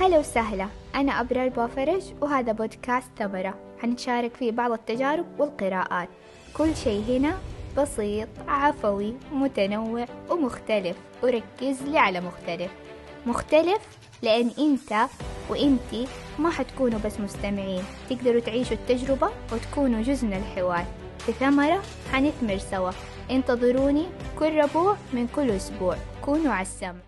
هلا وسهلا أنا أبرار بوفرج وهذا بودكاست ثمرة. حنتشارك فيه بعض التجارب والقراءات. كل شيء هنا بسيط عفوي متنوع ومختلف وركز لي على مختلف. مختلف لأن أنت وأنتي ما حتكونوا بس مستمعين. تقدروا تعيشوا التجربة وتكونوا جزء من الحوار. في ثمرة حنثمر سوا. انتظروني كل ربوع من كل أسبوع. كونوا على السمع.